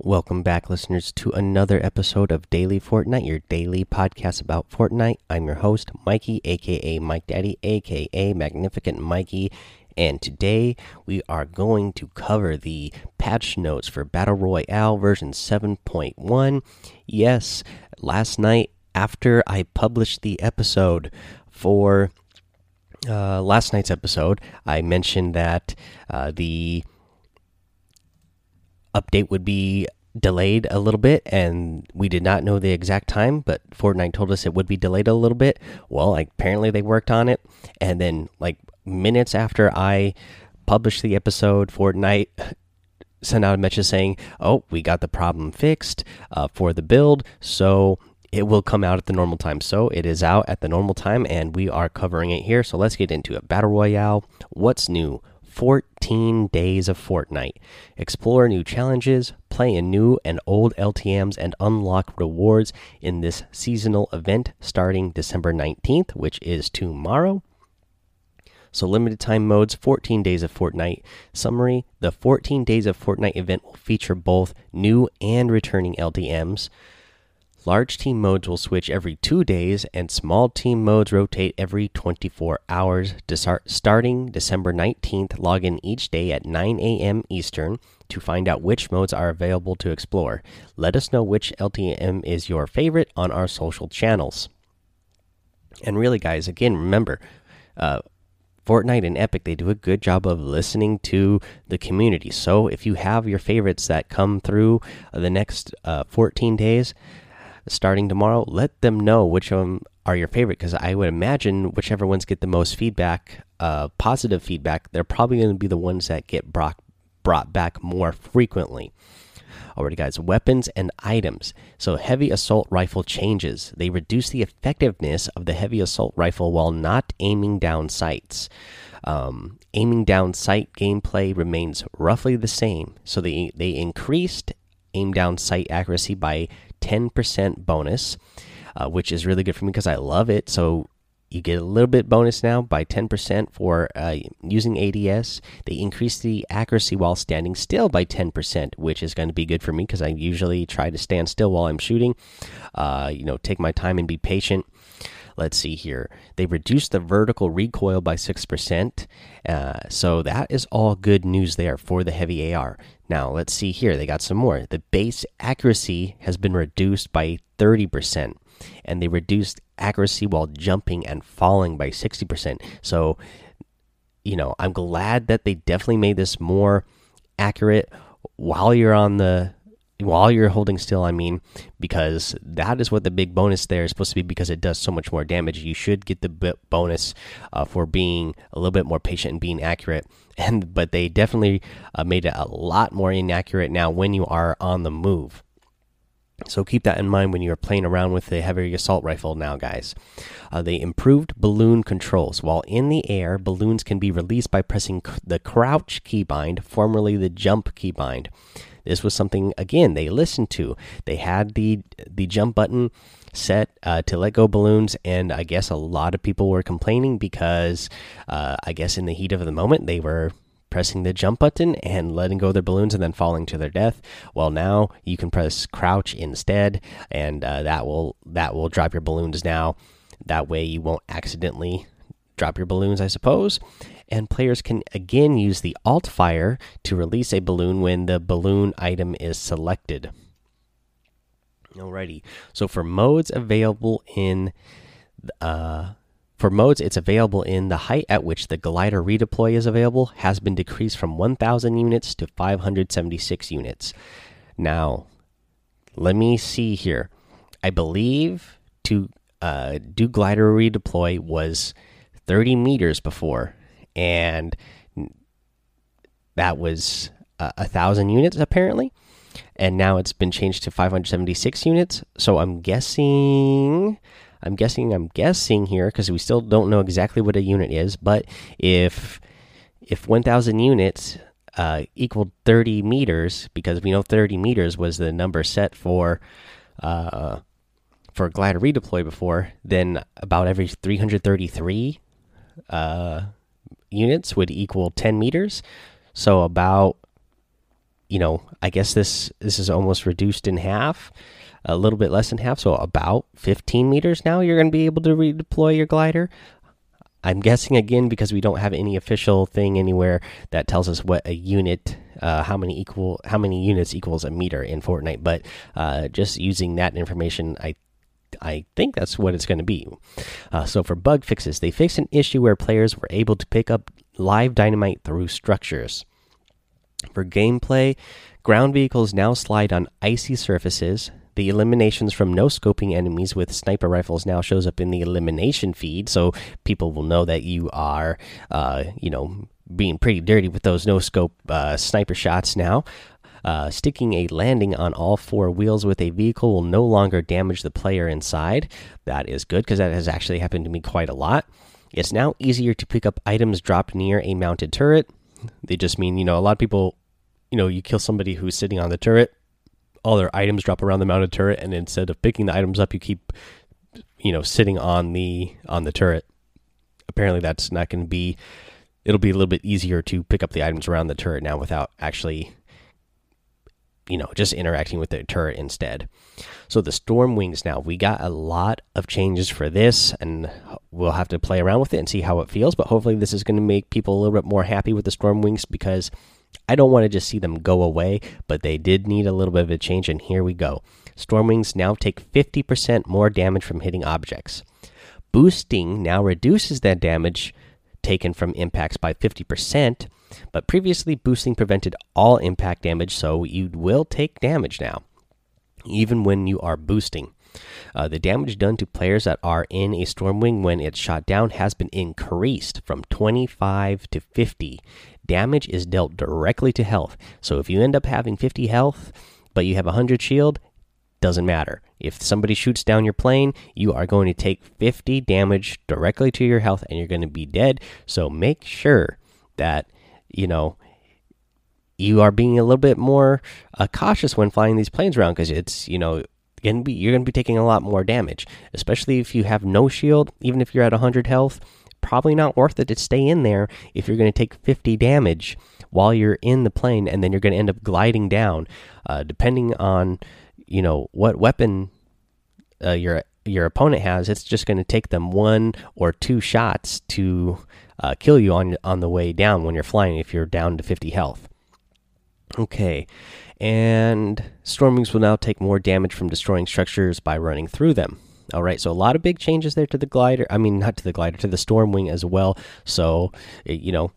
Welcome back, listeners, to another episode of Daily Fortnite, your daily podcast about Fortnite. I'm your host, Mikey, aka Mike Daddy, aka Magnificent Mikey, and today we are going to cover the patch notes for Battle Royale version 7.1. Yes, last night after I published the episode for uh, last night's episode, I mentioned that uh, the update would be delayed a little bit and we did not know the exact time but fortnite told us it would be delayed a little bit. Well like, apparently they worked on it and then like minutes after i published the episode fortnite sent out a message saying oh we got the problem fixed uh, for the build so it will come out at the normal time. So it is out at the normal time and we are covering it here. So let's get into it. Battle royale what's new 14 days of Fortnite. Explore new challenges, play in new and old LTMs, and unlock rewards in this seasonal event starting December 19th, which is tomorrow. So, limited time modes 14 days of Fortnite. Summary The 14 days of Fortnite event will feature both new and returning LTMs. Large team modes will switch every two days, and small team modes rotate every 24 hours. starting December 19th, log in each day at 9 a.m. Eastern to find out which modes are available to explore. Let us know which LTM is your favorite on our social channels. And really, guys, again, remember, uh, Fortnite and Epic, they do a good job of listening to the community. So if you have your favorites that come through the next uh, 14 days, starting tomorrow, let them know which of them are your favorite because I would imagine whichever ones get the most feedback, uh, positive feedback, they're probably going to be the ones that get brought brought back more frequently. Alrighty, guys, weapons and items. So, heavy assault rifle changes. They reduce the effectiveness of the heavy assault rifle while not aiming down sights. Um, aiming down sight gameplay remains roughly the same. So, they, they increased aim down sight accuracy by 10% bonus, uh, which is really good for me because I love it. So you get a little bit bonus now by 10% for uh, using ADS. They increase the accuracy while standing still by 10%, which is going to be good for me because I usually try to stand still while I'm shooting. Uh, you know, take my time and be patient. Let's see here. They reduced the vertical recoil by 6%. Uh, so that is all good news there for the heavy AR. Now, let's see here. They got some more. The base accuracy has been reduced by 30%, and they reduced accuracy while jumping and falling by 60%. So, you know, I'm glad that they definitely made this more accurate while you're on the while you're holding still i mean because that is what the big bonus there is supposed to be because it does so much more damage you should get the bonus uh, for being a little bit more patient and being accurate and but they definitely uh, made it a lot more inaccurate now when you are on the move so keep that in mind when you are playing around with the heavy assault rifle now, guys. Uh, they improved balloon controls. While in the air, balloons can be released by pressing the crouch keybind, formerly the jump keybind. This was something again they listened to. They had the the jump button set uh, to let go balloons, and I guess a lot of people were complaining because uh, I guess in the heat of the moment they were pressing the jump button and letting go their balloons and then falling to their death. Well, now you can press crouch instead, and uh, that will that will drop your balloons now. That way you won't accidentally drop your balloons, I suppose and players can again use the alt fire to release a balloon when the balloon item is selected. Alrighty, so for modes available in uh, for modes, it's available in the height at which the glider redeploy is available has been decreased from 1,000 units to 576 units. Now, let me see here. I believe to uh, do glider redeploy was 30 meters before and that was a, a thousand units apparently, and now it's been changed to 576 units. So I'm guessing. I'm guessing I'm guessing here because we still don't know exactly what a unit is, but if if 1000 units uh, equaled 30 meters, because we know 30 meters was the number set for uh, for glider redeploy before, then about every 333 uh, units would equal 10 meters. So about you know, I guess this this is almost reduced in half, a little bit less than half, so about 15 meters now. You're going to be able to redeploy your glider. I'm guessing again because we don't have any official thing anywhere that tells us what a unit, uh, how many equal, how many units equals a meter in Fortnite. But uh, just using that information, I, I think that's what it's going to be. Uh, so for bug fixes, they fixed an issue where players were able to pick up live dynamite through structures. For gameplay, ground vehicles now slide on icy surfaces. The eliminations from no scoping enemies with sniper rifles now shows up in the elimination feed, so people will know that you are, uh, you know, being pretty dirty with those no scope uh, sniper shots now. Uh, sticking a landing on all four wheels with a vehicle will no longer damage the player inside. That is good because that has actually happened to me quite a lot. It's now easier to pick up items dropped near a mounted turret. They just mean, you know, a lot of people, you know, you kill somebody who's sitting on the turret, all their items drop around the mounted turret, and instead of picking the items up, you keep, you know, sitting on the on the turret. Apparently, that's not going to be. It'll be a little bit easier to pick up the items around the turret now without actually you know, just interacting with the turret instead. So the Storm Wings now, we got a lot of changes for this, and we'll have to play around with it and see how it feels. But hopefully, this is going to make people a little bit more happy with the Storm Wings because I don't want to just see them go away, but they did need a little bit of a change, and here we go. Storm Wings now take 50% more damage from hitting objects. Boosting now reduces that damage taken from impacts by 50%, but previously boosting prevented all impact damage, so you will take damage now, even when you are boosting. Uh, the damage done to players that are in a Stormwing when it's shot down has been increased from 25 to 50. Damage is dealt directly to health, so if you end up having 50 health, but you have 100 shield, doesn't matter. If somebody shoots down your plane, you are going to take 50 damage directly to your health and you're going to be dead. So make sure that, you know, you are being a little bit more uh, cautious when flying these planes around because it's, you know, gonna be you're gonna be taking a lot more damage, especially if you have no shield. Even if you're at 100 health, probably not worth it to stay in there if you're to take 50 damage while you're in the plane, and then you're to end up gliding down. Uh, depending on you know what weapon uh, your your opponent has, it's just to take them one or two shots to uh, kill you on on the way down when you're flying. If you're down to 50 health. Okay, and Stormwings will now take more damage from destroying structures by running through them. All right, so a lot of big changes there to the glider. I mean, not to the glider, to the Stormwing as well. So, you know,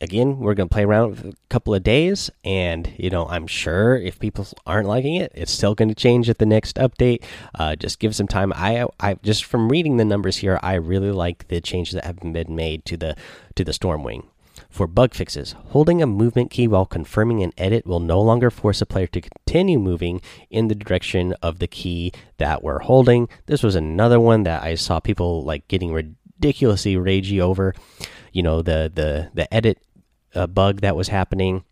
again, we're going to play around for a couple of days, and you know, I'm sure if people aren't liking it, it's still going to change at the next update. Uh, just give some time. I, I just from reading the numbers here, I really like the changes that have been made to the to the Stormwing. For bug fixes, holding a movement key while confirming an edit will no longer force a player to continue moving in the direction of the key that we're holding. This was another one that I saw people like getting ridiculously ragey over. You know, the the the edit uh, bug that was happening.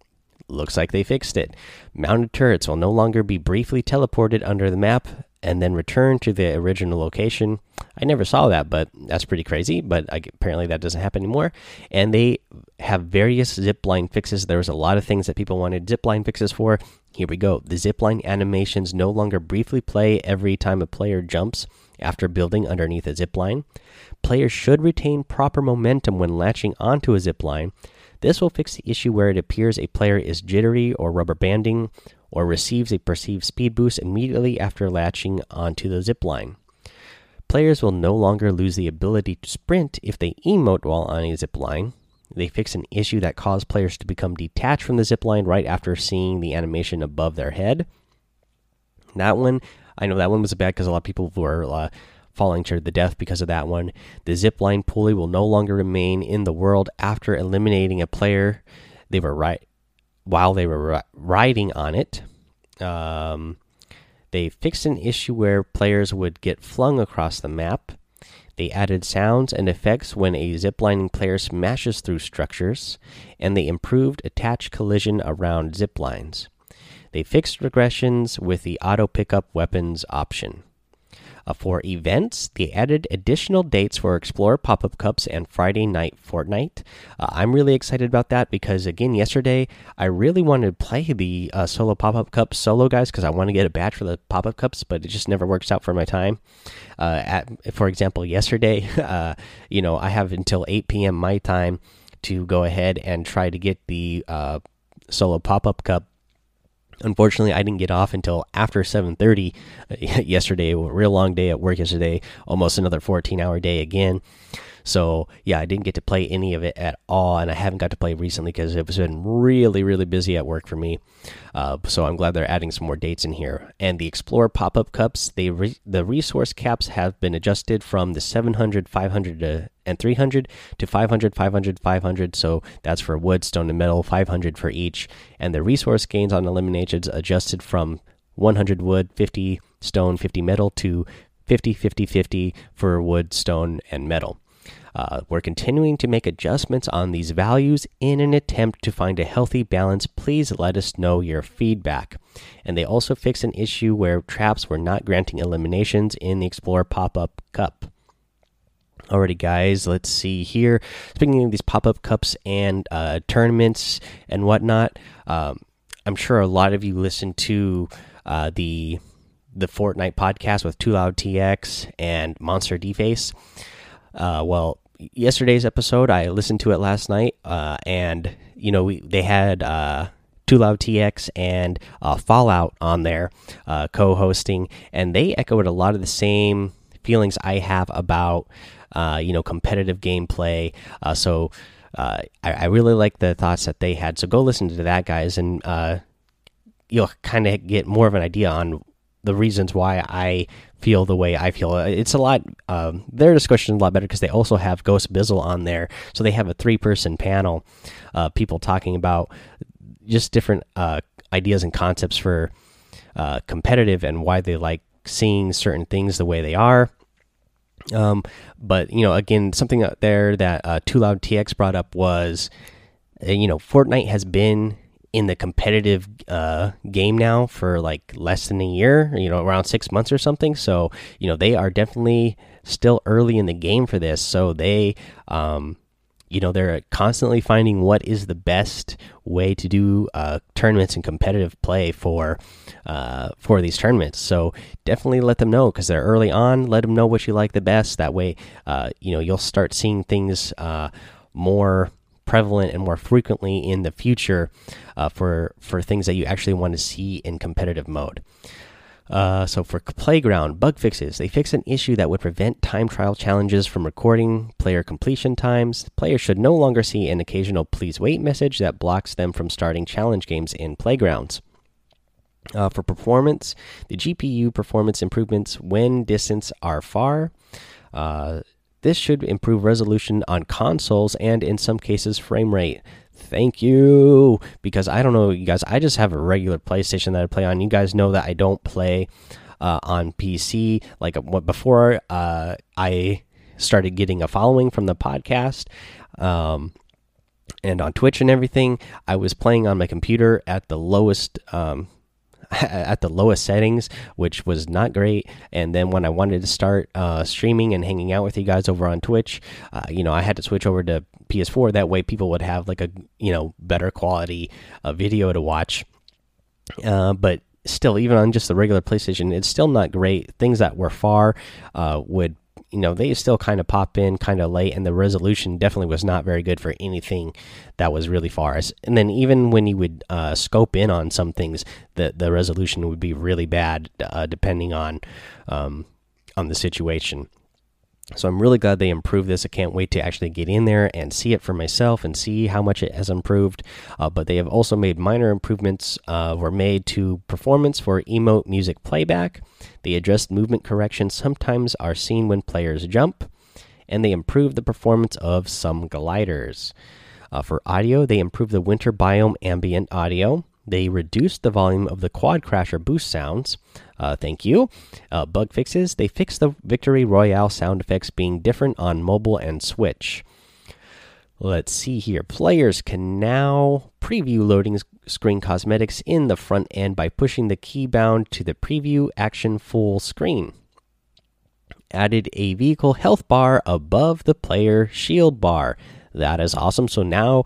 Looks like they fixed it. Mounted turrets will no longer be briefly teleported under the map and then return to the original location. I never saw that, but that's pretty crazy. But apparently that doesn't happen anymore. And they have various zipline fixes. There was a lot of things that people wanted zipline fixes for. Here we go. The zipline animations no longer briefly play every time a player jumps after building underneath a zipline. Players should retain proper momentum when latching onto a zipline this will fix the issue where it appears a player is jittery or rubber banding or receives a perceived speed boost immediately after latching onto the zip line. Players will no longer lose the ability to sprint if they emote while on a zip line. They fix an issue that caused players to become detached from the zip line right after seeing the animation above their head. That one, I know that one was bad because a lot of people were uh, falling to the death because of that one. The zipline pulley will no longer remain in the world after eliminating a player they were right while they were riding on it. Um, they fixed an issue where players would get flung across the map. They added sounds and effects when a ziplining player smashes through structures, and they improved attach collision around ziplines. They fixed regressions with the auto pickup weapons option. Uh, for events, they added additional dates for Explorer pop up cups and Friday night Fortnite. Uh, I'm really excited about that because, again, yesterday I really wanted to play the uh, solo pop up cups solo, guys, because I want to get a badge for the pop up cups, but it just never works out for my time. Uh, at, for example, yesterday, uh, you know, I have until 8 p.m. my time to go ahead and try to get the uh, solo pop up cup unfortunately i didn't get off until after 7.30 uh, yesterday a real long day at work yesterday almost another 14 hour day again so yeah i didn't get to play any of it at all and i haven't got to play recently because it's been really really busy at work for me. Uh, so i'm glad they're adding some more dates in here. And the explorer pop-up cups they re the resource caps have been adjusted from the 700 500 to and 300 to 500 500 500 so that's for wood stone and metal 500 for each. And the resource gains on eliminations adjusted from 100 wood 50 stone 50 metal to 50 50 50 for wood stone and metal uh, we're continuing to make adjustments on these values in an attempt to find a healthy balance. Please let us know your feedback. And they also fixed an issue where traps were not granting eliminations in the Explorer pop up cup. Alrighty, guys, let's see here. Speaking of these pop up cups and uh, tournaments and whatnot, um, I'm sure a lot of you listen to uh, the the Fortnite podcast with Too Loud TX and Monster Deface. Uh, well, yesterday's episode, I listened to it last night, uh, and you know we they had uh, Too Loud TX and uh, Fallout on there uh, co-hosting, and they echoed a lot of the same feelings I have about uh, you know competitive gameplay. Uh, so I, I, really like the thoughts that they had. So go listen to that, guys, and uh, you'll kind of get more of an idea on the reasons why I feel the way I feel. It's a lot. Um, their discussion is a lot better because they also have Ghost Bizzle on there. So they have a three-person panel, uh, people talking about just different uh, ideas and concepts for competitive and why they like seeing certain things the way they are um, but you know, again, something out there that uh, Too Loud TX brought up was, uh, you know, Fortnite has been in the competitive uh, game now for like less than a year, you know, around six months or something. So, you know, they are definitely still early in the game for this. So they, um, you know they're constantly finding what is the best way to do uh, tournaments and competitive play for uh, for these tournaments. So definitely let them know because they're early on. Let them know what you like the best. That way, uh, you know you'll start seeing things uh, more prevalent and more frequently in the future uh, for for things that you actually want to see in competitive mode. Uh, so for Playground bug fixes, they fix an issue that would prevent time trial challenges from recording player completion times. Players should no longer see an occasional "Please wait" message that blocks them from starting challenge games in Playgrounds. Uh, for performance, the GPU performance improvements when distance are far. Uh, this should improve resolution on consoles and, in some cases, frame rate. Thank you. Because I don't know you guys I just have a regular PlayStation that I play on. You guys know that I don't play uh, on PC like what before uh, I started getting a following from the podcast um, and on Twitch and everything I was playing on my computer at the lowest um, at the lowest settings, which was not great. And then when I wanted to start uh, streaming and hanging out with you guys over on Twitch, uh, you know, I had to switch over to PS4. That way, people would have like a you know better quality uh, video to watch. Uh, but still, even on just the regular PlayStation, it's still not great. Things that were far uh, would you know they still kind of pop in kind of late and the resolution definitely was not very good for anything that was really far. And then even when you would uh, scope in on some things the the resolution would be really bad uh, depending on um, on the situation so I'm really glad they improved this. I can't wait to actually get in there and see it for myself and see how much it has improved. Uh, but they have also made minor improvements uh, were made to performance for emote music playback. They addressed movement corrections sometimes are seen when players jump, and they improved the performance of some gliders. Uh, for audio, they improved the winter biome ambient audio. They reduced the volume of the quad crasher boost sounds. Uh, thank you. Uh, bug fixes. They fixed the Victory Royale sound effects being different on mobile and Switch. Let's see here. Players can now preview loading screen cosmetics in the front end by pushing the key bound to the preview action full screen. added a vehicle health bar above the player shield bar. That is awesome. So now,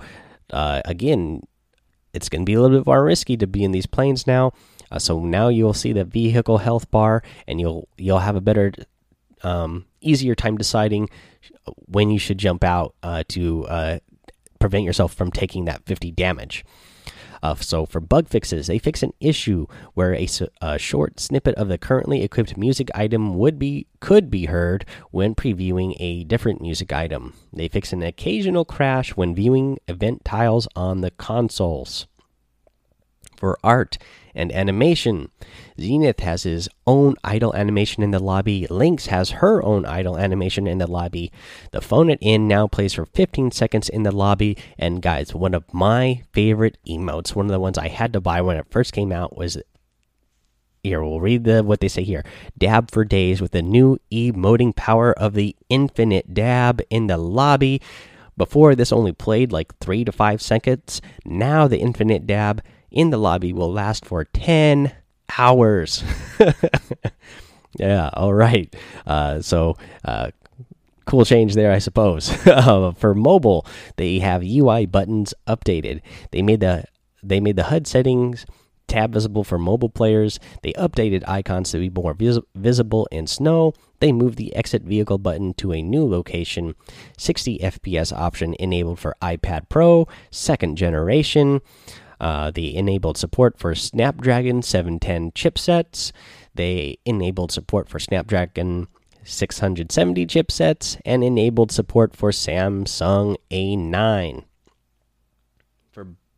uh, again, it's going to be a little bit more risky to be in these planes now. Uh, so now you'll see the vehicle health bar, and you'll you'll have a better, um, easier time deciding when you should jump out uh, to uh, prevent yourself from taking that 50 damage. Uh, so for bug fixes, they fix an issue where a, a, short snippet of the currently equipped music item would be could be heard when previewing a different music item. They fix an occasional crash when viewing event tiles on the consoles. For art, and animation. Zenith has his own idle animation in the lobby. Lynx has her own idle animation in the lobby. The phone it in now plays for 15 seconds in the lobby. And guys, one of my favorite emotes, one of the ones I had to buy when it first came out, was here we'll read the what they say here dab for days with the new emoting power of the infinite dab in the lobby before this only played like three to five seconds now the infinite dab in the lobby will last for 10 hours. yeah, all right. Uh, so, uh, cool change there, I suppose. for mobile, they have UI buttons updated. They made the they made the HUD settings tab visible for mobile players. They updated icons to be more vis visible in snow. They moved the exit vehicle button to a new location. 60 FPS option enabled for iPad Pro, second generation. Uh, they enabled support for Snapdragon 710 chipsets. They enabled support for Snapdragon 670 chipsets and enabled support for Samsung A9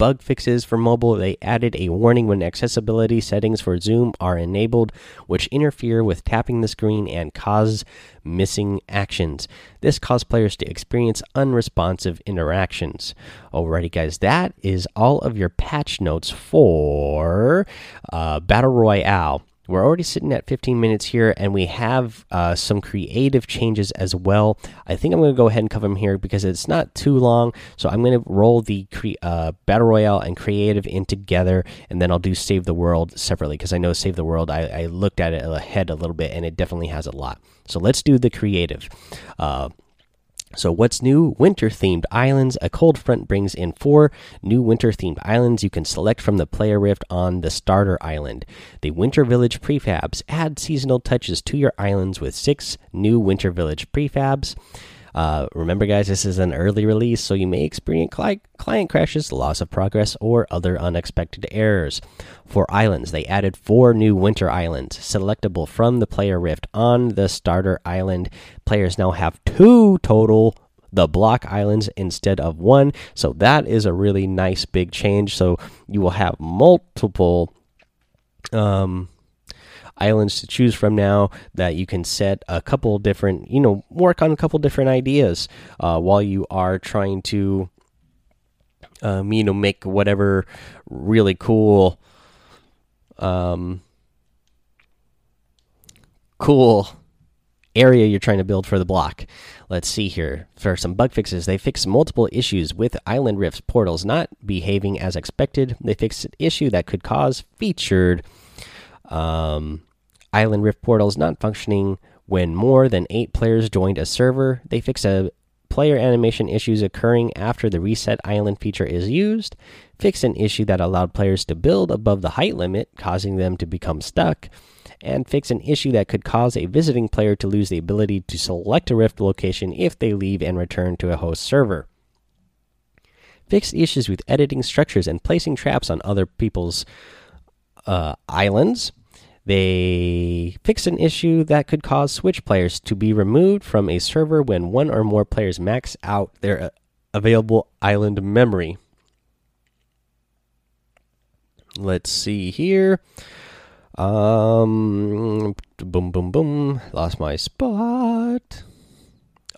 bug fixes for mobile, they added a warning when accessibility settings for Zoom are enabled, which interfere with tapping the screen and cause missing actions. This caused players to experience unresponsive interactions. Alrighty, guys, that is all of your patch notes for uh, Battle Royale. We're already sitting at 15 minutes here, and we have uh, some creative changes as well. I think I'm going to go ahead and cover them here because it's not too long. So I'm going to roll the uh, Battle Royale and creative in together, and then I'll do Save the World separately because I know Save the World, I, I, looked at it ahead a little bit, and it definitely has a lot. So let's do the creative. Uh, so, what's new? Winter themed islands. A cold front brings in four new winter themed islands you can select from the player rift on the starter island. The Winter Village prefabs add seasonal touches to your islands with six new Winter Village prefabs. Uh, remember, guys, this is an early release, so you may experience cli client crashes, loss of progress, or other unexpected errors. For islands, they added four new winter islands, selectable from the player rift on the starter island. Players now have two total the block islands instead of one. So that is a really nice big change. So you will have multiple um islands to choose from now that you can set a couple different, you know, work on a couple different ideas uh, while you are trying to, um, you know, make whatever really cool, um, cool area you're trying to build for the block. Let's see here. For some bug fixes, they fixed multiple issues with Island Rift's portals not behaving as expected. They fixed an issue that could cause featured um, Island Rift portals not functioning when more than eight players joined a server. They fix a player animation issues occurring after the reset island feature is used. Fix an issue that allowed players to build above the height limit, causing them to become stuck. And fix an issue that could cause a visiting player to lose the ability to select a Rift location if they leave and return to a host server. Fix issues with editing structures and placing traps on other people's uh, islands. They fixed an issue that could cause Switch players to be removed from a server when one or more players max out their uh, available island memory. Let's see here. Um, boom, boom, boom. Lost my spot.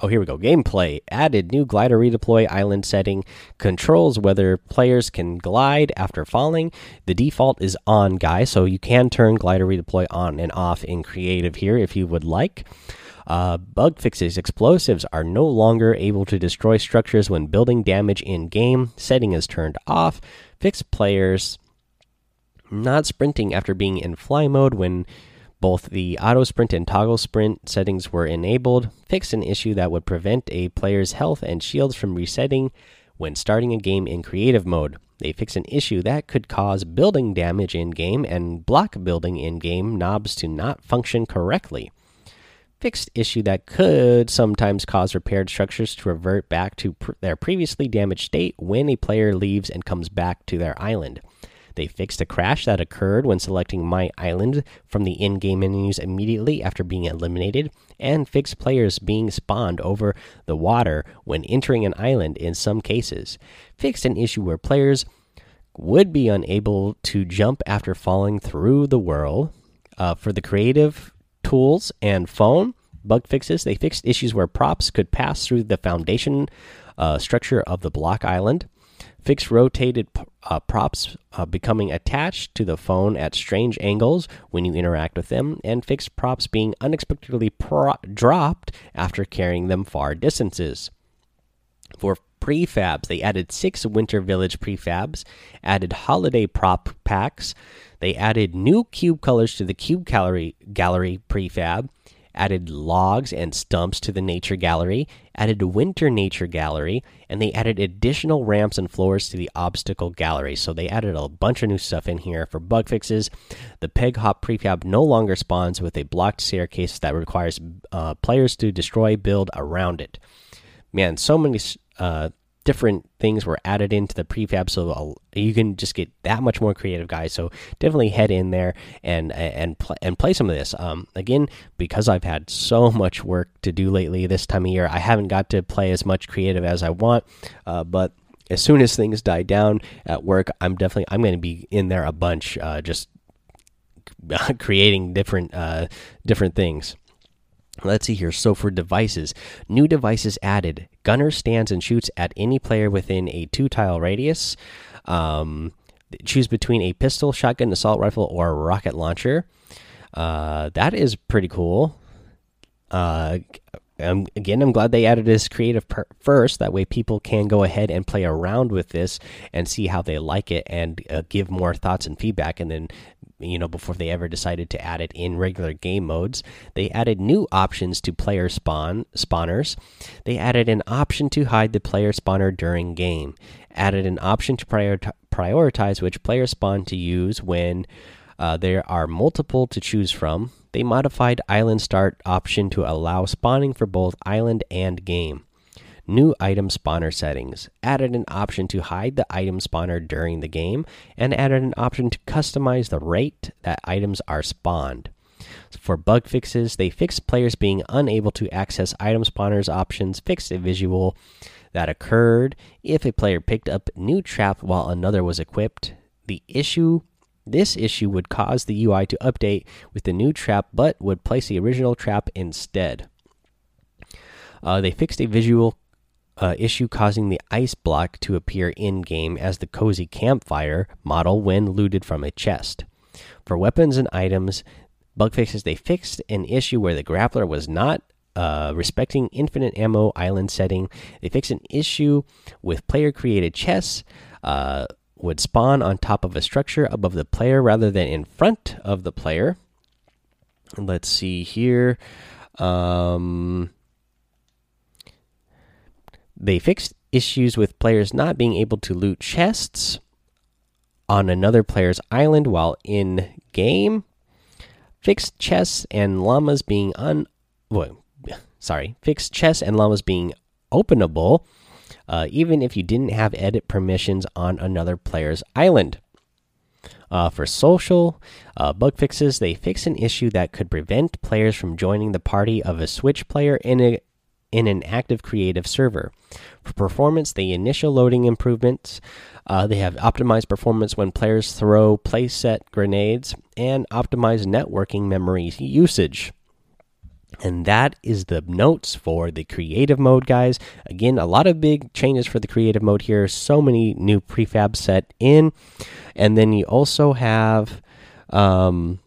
Oh, here we go. Gameplay added new glider redeploy island setting, controls whether players can glide after falling. The default is on, guys, so you can turn glider redeploy on and off in creative here if you would like. Uh, bug fixes explosives are no longer able to destroy structures when building damage in game. Setting is turned off. Fix players not sprinting after being in fly mode when Both the auto sprint and toggle sprint settings were enabled, fixed an issue that would prevent a player's health and shields from resetting when starting a game in creative mode. They fixed an issue that could cause building damage in game and block building in game knobs to not function correctly. Fixed issue that could sometimes cause repaired structures to revert back to pr their previously damaged state when a player leaves and comes back to their island. They fixed a crash that occurred when selecting My Island from the in game menus immediately after being eliminated, and fixed players being spawned over the water when entering an island in some cases. Fixed an issue where players would be unable to jump after falling through the world. Uh, for the creative tools and phone bug fixes, they fixed issues where props could pass through the foundation uh, structure of the block island. Fixed rotated uh, props uh, becoming attached to the phone at strange angles when you interact with them, and fixed props being unexpectedly dropped after carrying them far distances. For prefabs, they added six Winter Village prefabs, added holiday prop packs, they added new cube colors to the Cube Gallery, gallery prefab, added logs and stumps to the nature gallery, added winter nature gallery, and they added additional ramps and floors to the obstacle gallery. So they added a bunch of new stuff in here for bug fixes. The peg hop prefab no longer spawns with a blocked staircase that requires uh, players to destroy build around it. Man, so many uh, different things were added into the prefab so you can just get that much more creative guys. So definitely head in there and and play and play some of this. Um, again because i've had so much work to do lately this time of year i haven't got to play as much creative as i want. Uh, but as soon as things die down at work i'm definitely i'm going to be in there a bunch uh, just creating different uh, different things Let's see here. So for devices, new devices added. Gunner stands and shoots at any player within a two tile radius. Um, choose between a pistol, shotgun, assault rifle, or rocket launcher. Uh, that is pretty cool. Uh, um, again, I'm glad they added this creative first. That way, people can go ahead and play around with this and see how they like it and uh, give more thoughts and feedback, and then you know before they ever decided to add it in regular game modes. They added new options to player spawn spawners. They added an option to hide the player spawner during game. Added an option to prior prioritize which player spawn to use when uh, there are multiple to choose from. They modified island start option to allow spawning for both island and game new item spawner settings, added an option to hide the item spawner during the game, and added an option to customize the rate that items are spawned. For bug fixes, they fixed players being unable to access item spawners options, fixed a visual that occurred if a player picked up new trap while another was equipped. The issue this issue would cause the UI to update with the new trap but would place the original trap instead. Uh, they fixed a visual uh, issue causing the ice block to appear in game as the cozy campfire model when looted from a chest. For weapons and items, bug fixes they fixed an issue where the grappler was not uh, respecting infinite ammo island setting. They fixed an issue with player created chests. Uh, would spawn on top of a structure above the player rather than in front of the player. Let's see here. Um, they fixed issues with players not being able to loot chests on another player's island while in game. Fixed chests and llamas being un. Well, sorry, fixed chests and llamas being openable, uh, even if you didn't have edit permissions on another player's island. Uh, for social uh, bug fixes, they fix an issue that could prevent players from joining the party of a Switch player in a in an active creative server. For performance, the initial loading improvements, uh, they have optimized performance when players throw playset grenades and optimized networking memory usage. And that is the notes for the creative mode, guys. Again, a lot of big changes for the creative mode here. So many new prefabs set in. And then you also have um,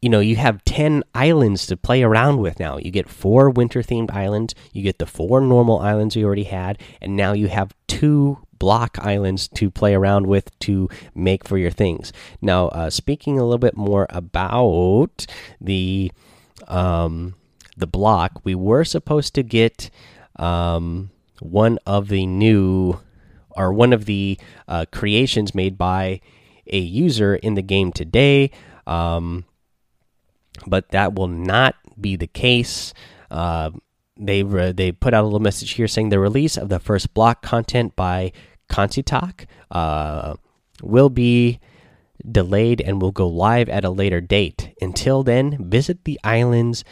you know you have 10 islands to play around with now you get four winter themed islands you get the four normal islands you already had and now you have two block islands to play around with to make for your things. Now, uh, speaking a little bit more about the um, the block, we were supposed to get um, one of the new or one of the uh, creations made by a user in the game today. Um, but that will not be the case. Uh, they they put out a little message here saying the release of the first block content by Kansitak uh, will be delayed and will go live at a later date. Until then, visit the islands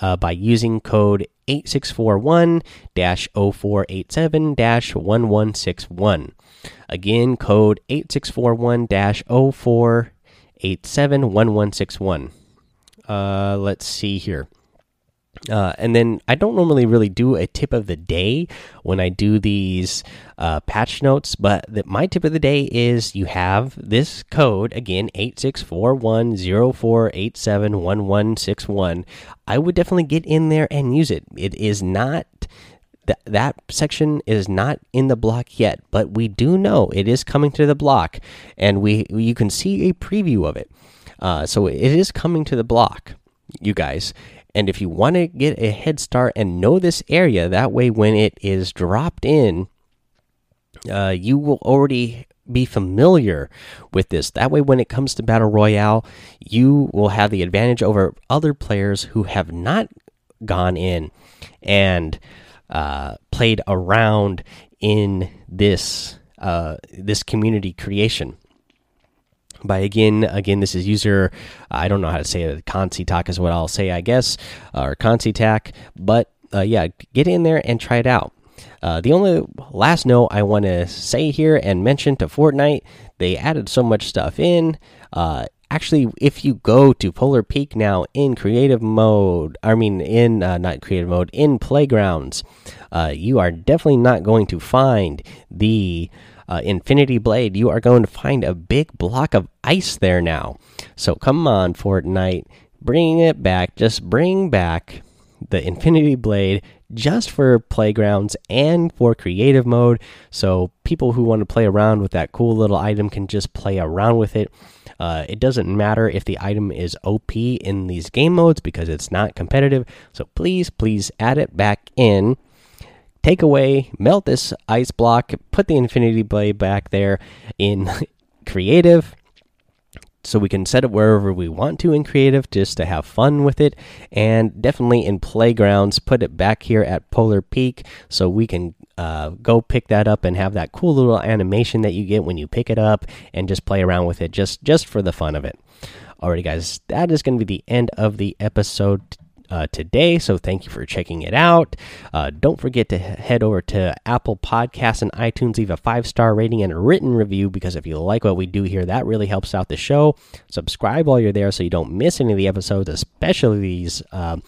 uh, by using code 8641 0487 1161. Again, code 8641 0487 1161. Uh, let's see here. Uh, and then I don't normally really do a tip of the day when I do these uh, patch notes, but the, my tip of the day is you have this code again eight six four one zero four eight seven one one six one. I would definitely get in there and use it. It is not that that section is not in the block yet, but we do know it is coming to the block, and we you can see a preview of it. Uh, so it is coming to the block, you guys. And if you want to get a head start and know this area, that way when it is dropped in, uh, you will already be familiar with this. That way, when it comes to Battle Royale, you will have the advantage over other players who have not gone in and uh, played around in this uh, this community creation. By again again this is user i don't know how to say it consitak is what i'll say i guess or consitak but uh, yeah get in there and try it out. Uh, the only last note i want to say here and mention to fortnite they added so much stuff in uh, actually if you go to polar peak now in creative mode i mean in uh, not creative mode in playgrounds uh, you are definitely not going to find the uh, Infinity Blade, you are going to find a big block of ice there now. So come on, Fortnite, bring it back. Just bring back the Infinity Blade just for playgrounds and for creative mode. So people who want to play around with that cool little item can just play around with it. Uh, it doesn't matter if the item is OP in these game modes because it's not competitive. So please, please add it back in take away, melt this ice block, put the Infinity Blade back there in creative so we can set it wherever we want to in creative just to have fun with it. And definitely in playgrounds put it back here at polar peak so we can uh, go pick that up and have that cool little animation that you get when you pick it up and just play around with it just just for the fun of it. Alrighty guys that is going to be the end of the episode uh, today. So thank you for checking it out. Uh, don't forget to head over to Apple Podcasts and iTunes, leave a five star rating and a written review because if you like what we do here, that really helps out the show. Subscribe while you're there so you don't miss any of the episodes, especially these. Uh,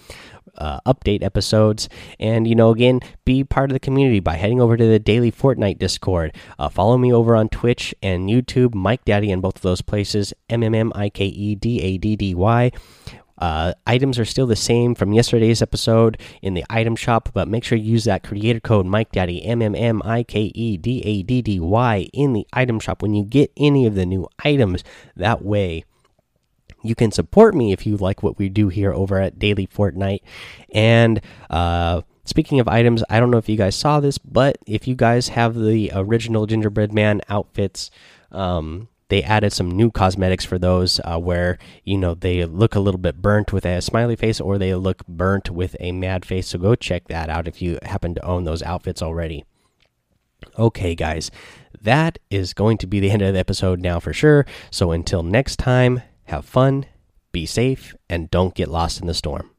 uh, update episodes. And, you know, again, be part of the community by heading over to the Daily Fortnite Discord. Uh, follow me over on Twitch and YouTube, Mike Daddy, in both of those places, M M M I K E D A D D Y. Uh, items are still the same from yesterday's episode in the item shop, but make sure you use that creator code Mike Daddy M M M I K E D A D D Y in the item shop when you get any of the new items. That way, you can support me if you like what we do here over at Daily Fortnite. And uh, speaking of items, I don't know if you guys saw this, but if you guys have the original Gingerbread Man outfits, um, they added some new cosmetics for those uh, where you know they look a little bit burnt with a smiley face or they look burnt with a mad face. So go check that out if you happen to own those outfits already. Okay guys that is going to be the end of the episode now for sure. So until next time have fun be safe and don't get lost in the storm